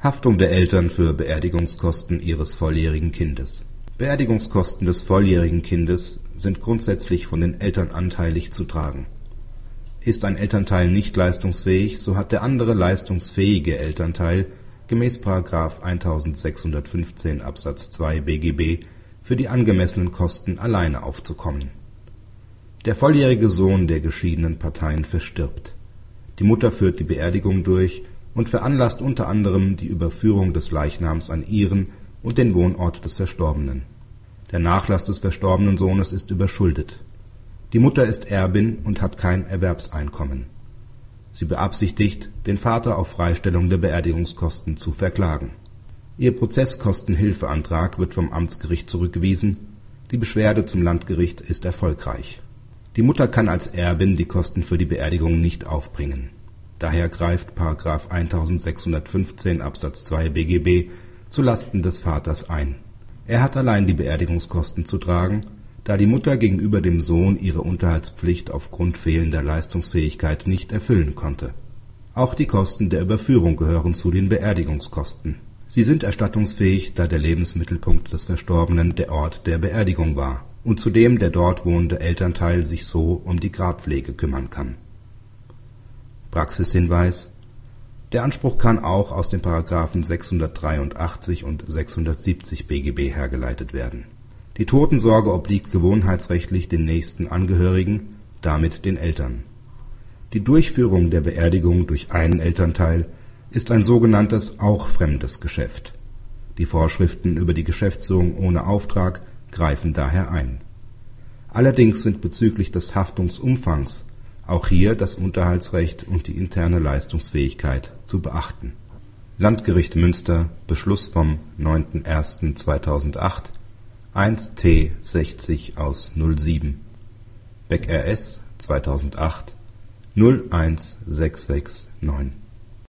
Haftung der Eltern für Beerdigungskosten ihres volljährigen Kindes Beerdigungskosten des volljährigen Kindes sind grundsätzlich von den Eltern anteilig zu tragen. Ist ein Elternteil nicht leistungsfähig, so hat der andere leistungsfähige Elternteil gemäß § 1615 Absatz 2 BGB für die angemessenen Kosten alleine aufzukommen. Der volljährige Sohn der geschiedenen Parteien verstirbt. Die Mutter führt die Beerdigung durch und veranlasst unter anderem die Überführung des Leichnams an ihren und den Wohnort des Verstorbenen. Der Nachlass des verstorbenen Sohnes ist überschuldet. Die Mutter ist Erbin und hat kein Erwerbseinkommen. Sie beabsichtigt, den Vater auf Freistellung der Beerdigungskosten zu verklagen. Ihr Prozesskostenhilfeantrag wird vom Amtsgericht zurückgewiesen, die Beschwerde zum Landgericht ist erfolgreich. Die Mutter kann als Erbin die Kosten für die Beerdigung nicht aufbringen. Daher greift § 1615 Absatz 2 BGB zu Lasten des Vaters ein. Er hat allein die Beerdigungskosten zu tragen, da die Mutter gegenüber dem Sohn ihre Unterhaltspflicht aufgrund fehlender Leistungsfähigkeit nicht erfüllen konnte. Auch die Kosten der Überführung gehören zu den Beerdigungskosten. Sie sind erstattungsfähig, da der Lebensmittelpunkt des Verstorbenen der Ort der Beerdigung war und zudem der dort wohnende Elternteil sich so um die Grabpflege kümmern kann. Praxishinweis Der Anspruch kann auch aus den §§ 683 und 670 BGB hergeleitet werden. Die Totensorge obliegt gewohnheitsrechtlich den nächsten Angehörigen, damit den Eltern. Die Durchführung der Beerdigung durch einen Elternteil ist ein sogenanntes auch fremdes Geschäft. Die Vorschriften über die Geschäftsführung ohne Auftrag greifen daher ein. Allerdings sind bezüglich des Haftungsumfangs auch hier das Unterhaltsrecht und die interne Leistungsfähigkeit zu beachten. Landgericht Münster Beschluss vom 9.01.2008 1 T 60 aus 07 Beck RS 2008 01669